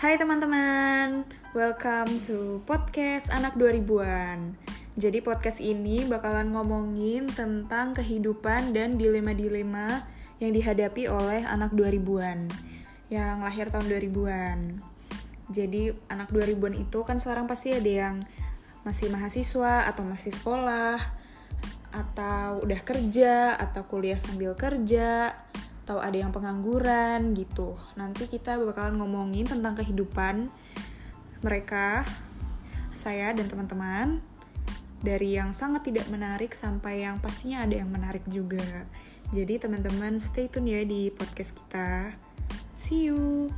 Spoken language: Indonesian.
Hai teman-teman, welcome to podcast anak 2000-an. Jadi podcast ini bakalan ngomongin tentang kehidupan dan dilema-dilema yang dihadapi oleh anak 2000-an yang lahir tahun 2000-an. Jadi anak 2000-an itu kan sekarang pasti ada yang masih mahasiswa atau masih sekolah atau udah kerja atau kuliah sambil kerja atau ada yang pengangguran gitu. Nanti kita bakalan ngomongin tentang kehidupan mereka, saya dan teman-teman dari yang sangat tidak menarik sampai yang pastinya ada yang menarik juga. Jadi teman-teman stay tune ya di podcast kita. See you.